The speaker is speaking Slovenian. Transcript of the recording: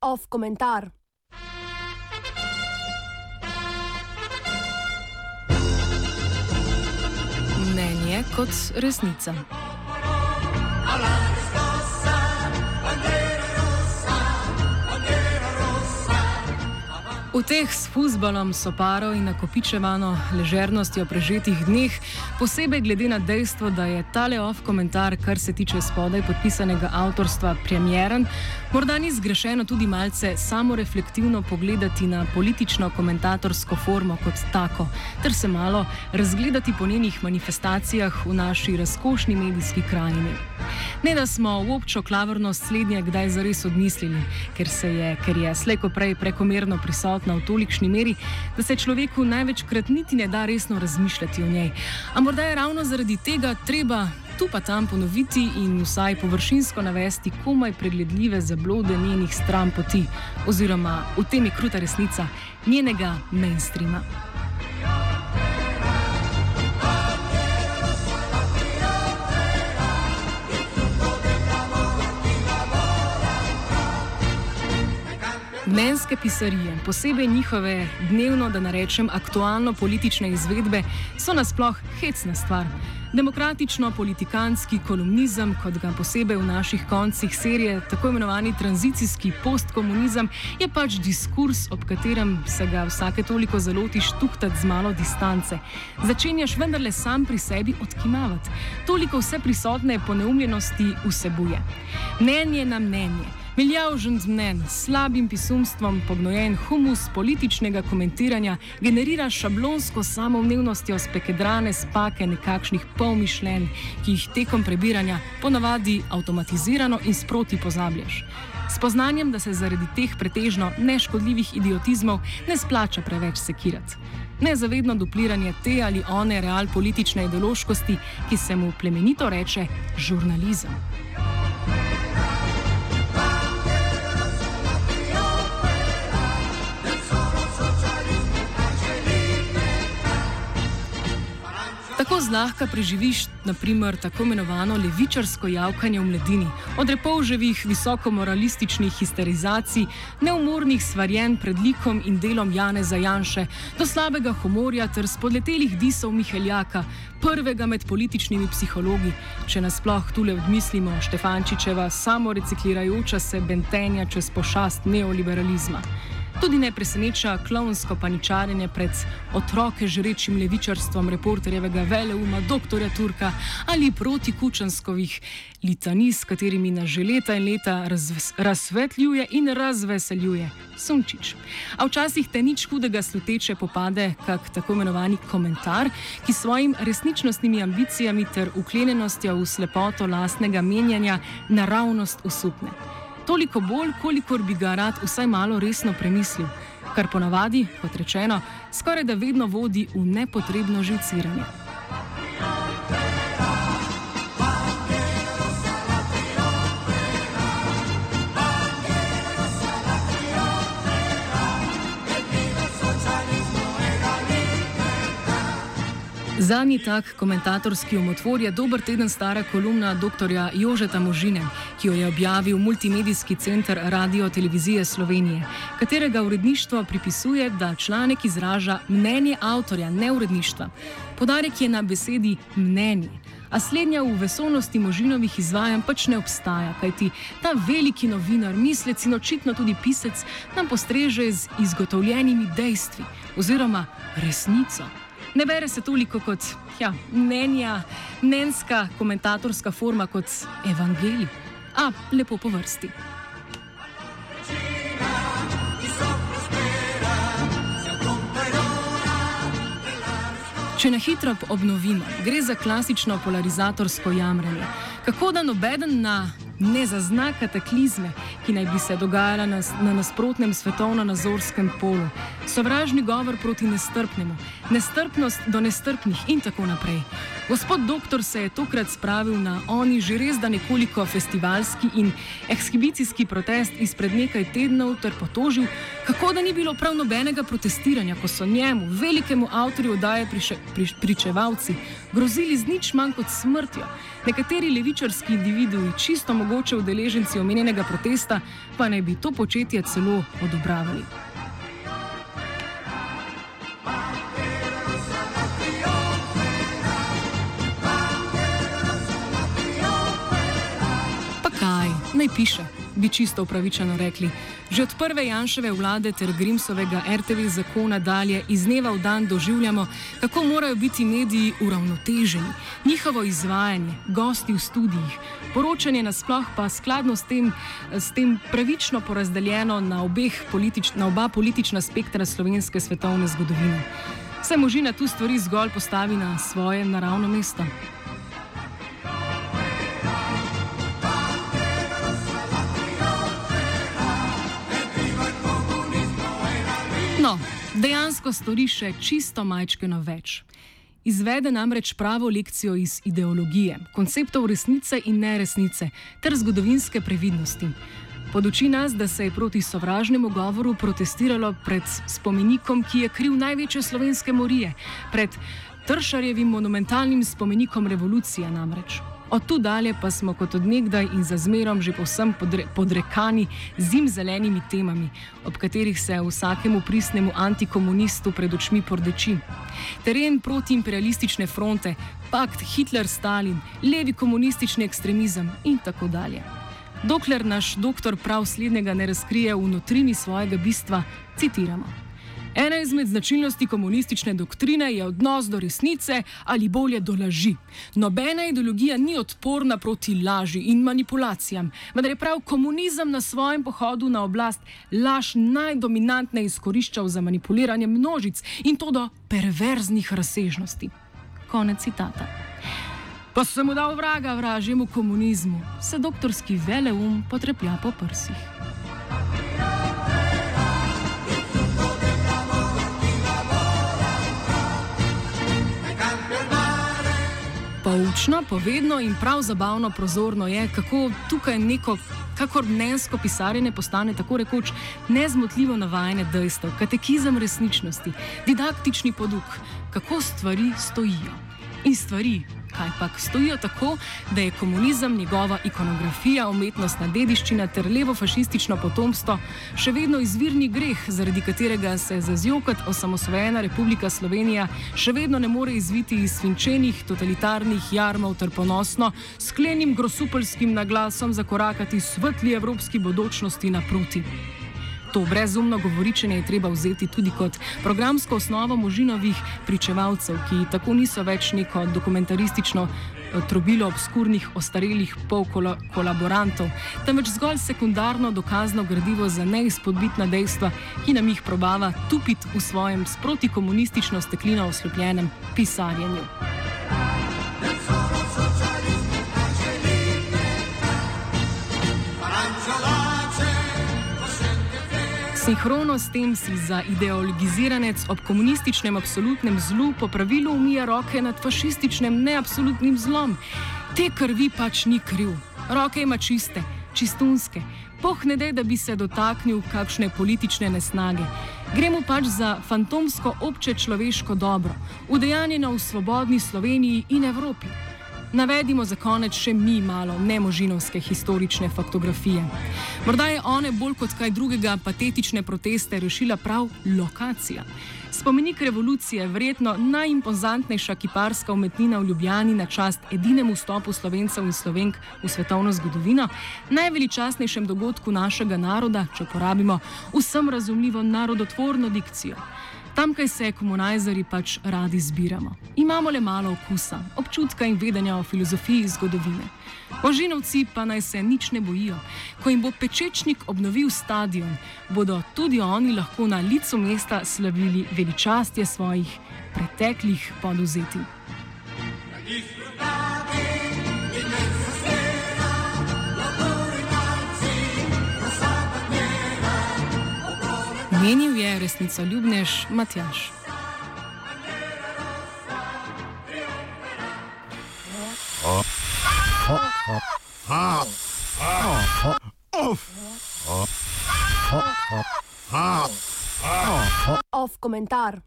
Off komentar. Mnenje kot resnica. V teh s futbalom, soparo in nakopičevano ležernostjo prežetih dneh, posebej glede na dejstvo, da je tale off komentar, kar se tiče spodaj podpisanega avtorstva, premjeren, morda ni zgrešeno tudi malce samoreflektivno pogledati na politično-komentatorsko formo kot tako, ter se malo razgledati po njenih manifestacijah v naši razkošni medijski krajini. Ne da smo v občo klavrnost slednje kdaj zares odmislili, ker je, ker je slejko prej prekomerno prisotna v tolikšni meri, da se človeku največkrat niti ne da resno razmišljati o njej. A morda je ravno zaradi tega treba tu pa tam ponoviti in vsaj površinsko navesti komaj pregledljive zablode njenih stran poti, oziroma v tem je kruta resnica njenega mainstreama. Mnenjske pisarije, posebej njihove dnevno, da narečem, aktualno politične izvedbe, so nasploh hecna stvar. Demokratično-politikanski kolumnizem, kot ga posebej v naših koncih serije, tako imenovani tranzicijski postkomunizem, je pač diskurs, ob katerem se ga vsake toliko zalotiš tuhtati z malo distance. Začenjaš vendarle sam pri sebi odkimavati. Toliko vse prisotne poneumljenosti vsebuje. Mnenje na mnenje. Miljavžen z mnen, slabim pisumstvom, pognojen humus političnega komentiranja, generira šablonsko samoumevnostjo spekedrane spake nekakšnih polmišljenj, ki jih tekom prebiranja ponavadi avtomatizirano in sproti pozabljaš. Spoznanjem, da se zaradi teh pretežno neškodljivih idiotizmov ne splača preveč sekirati. Nezavedno dupliranje te ali one real politične ideološkosti, ki se mu plemenito reče žurnalizem. Tako zlahka preživiš, naprimer, tako imenovano levičarsko javkanje v mladini, od repolževih visokomoralističnih histerizacij, neumornih svarjen pred likom in delom Jane Zajanše, do slabega humorja ter spodletelih disov Miheljaka, prvega med političnimi psihologi, če nasploh tule odmislimo Štefančičeva samoreciklirajoča se bentenja čez pošast neoliberalizma. Tudi ne preseneča klovnsko paničarjenje pred otroke žrečim levičarstvom reporterjevega veleuma dr. Turka ali proti kučanskovih litanij, s katerimi nas že leta in leta razsvetljuje in razveseljuje Sunčič. A včasih te nič hudega sluteče popade kak tako imenovani komentar, ki svojim resničnostnimi ambicijami ter uklenjenostjo v slepoto lastnega menjanja naravnost usupne toliko bolj, kolikor bi ga rad vsaj malo resno premislil, kar ponavadi, kot rečeno, skoraj da vedno vodi v nepotrebno živciranje. Zadnji tak komentatorski umotvor je dober teden stara kolumna dr. Jožeta Možine, ki jo je objavil Multimedijski center Radio Televizije Slovenije, katerega uredništvo pripisuje, da članek izraža mnenje avtorja, ne uredništva. Podarek je na besedi mnenje. A slednja v vesolnosti možinovih izvajanj pač ne obstaja, kajti ta veliki novinar, mislec in očitno tudi pisec nam postreže z izgotovljenimi dejstvi oziroma resnico. Ne bere se toliko kot ja, mnenja, mnenjska komentatorska forma kot evangelij, a lepo po vrsti. Če na hitro obnovimo, gre za klasično polarizatorsko jamranje. Kako da nobeden na ne zazna kataklizme, ki naj bi se dogajala na, na nasprotnem svetovno-nazorskem polu, sovražni govor proti nestrpnemu, nestrpnost do nestrpnih in tako naprej. Gospod doktor se je tokrat spravil na oni že res da nekoliko festivalski in ekshibicijski protest izpred nekaj tednov ter potožil, kako da ni bilo prav nobenega protestiranja, ko so njemu, velikemu avtorju oddaje priše, priš, pričevalci, grozili z nič manj kot smrtjo. Nekateri levičarski individui, čisto mogoče udeleženci omenjenega protesta, pa naj bi to početje celo odobravali. Naj piše, bi čisto upravičeno rekli. Že od prve Janševe vlade ter Grimsovega RTV zakona dalje iz dneva v dan doživljamo, kako morajo biti mediji uravnoteženi, njihovo izvajanje, gosti v studijih, poročanje nasploh pa skladno s tem, s tem pravično porazdeljeno na, politič, na oba politična spektra slovenske svetovne zgodovine. Vse možina tu stvari zgolj postavi na svoje naravno mesto. No, dejansko stori še čisto majčkeno več. Izvede namreč pravo lekcijo iz ideologije, konceptov resnice in neresnice ter zgodovinske previdnosti. Poduči nas, da se je proti sovražnemu govoru protestiralo pred spomenikom, ki je kriv največje slovenske morije, pred Tršarjevim monumentalnim spomenikom revolucije namreč. Od tu dalje pa smo kot odnegdaj in za zmerom že povsem podre, podrekani zim zelenimi temami, ob katerih se vsakemu pristnemu antikomunistu pred očmi pordeči. Teren protiimperialistične fronte, pakt Hitler-Stalin, levi komunistični ekstremizem in tako dalje. Dokler naš doktor prav slednjega ne razkrije v notrini svojega bistva, citiramo. Ena izmed značilnosti komunistične doktrine je odnos do resnice ali bolje do laži. Nobena ideologija ni odporna proti laži in manipulacijam, vendar je prav komunizem na svojem pohodu na oblast laž najdominantneje izkoriščal za manipuliranje množic in to do perverznih razsežnosti. Konec citata. Pa sem mu dal vraga vražjemu komunizmu, se doktorski veleum potreplja po prsih. Poučno, povedno in prav zabavno prozorno je, kako tukaj neko, kakor mnenjsko pisarjenje postane tako rekoč nezmotljivo navajanje dejstev, katekizem resničnosti, didaktični poduk, kako stvari stojijo. In stvari, kaj pa stojijo tako, da je komunizem, njegova ikonografija, umetnostna dediščina ter levo-fašistično potomstvo še vedno izvirni greh, zaradi katerega se za zjokat osamosvojena Republika Slovenija še vedno ne more izviti iz svinčenih totalitarnih jarmov ter ponosno sklenim grosupolskim naglasom zakorakati svetli evropski bodočnosti naproti. To brezumno govoričenje je treba vzeti tudi kot programsko osnovo možinovih pričevalcev, ki tako niso več neko dokumentaristično eh, trobilo obskurnih, ostarelih polkolaborantov, temveč zgolj sekundarno dokazno gradivo za neizpodbitna dejstva, ki nam jih probava tupiti v svojem sproti komunistično steklino oslepljenem pisarjenju. Sinhrono s tem si za ideologiziranec ob komunističnem absolutnem zlu po pravilu umija roke nad fašističnim neabsolutnim zlom. Te krvi pač ni kriv. Roke ima čiste, čistunske. Poh ne de, da bi se dotaknil kakšne politične nesnage. Gremo pač za fantomsko obče človeško dobro, udejanjeno v svobodni Sloveniji in Evropi. Navedimo za konec še mi malo nemožinovske historične faktografije. Morda je one bolj kot kaj drugega patetične proteste rešila prav lokacija. Spomenik revolucije, verjetno najimpozantnejša kiparska umetnina v Ljubljani na čast edinemu stopu slovencev in slovenk v svetovno zgodovino, najveličastnejšem dogodku našega naroda, če porabimo vsem razumljivo narodotvorno dikcijo. Tamkaj se komunajzeri pač radi zbiramo. Imamo le malo okusa, občutka in vedenja o filozofiji zgodovine. Ožinovci pa naj se nič ne bojijo. Ko jim bo pečečnik obnovil stadion, bodo tudi oni lahko na licu mesta slavili veličastje svojih preteklih poduzetij. Menil je resnicoljubnež Matjaš. Off komentar.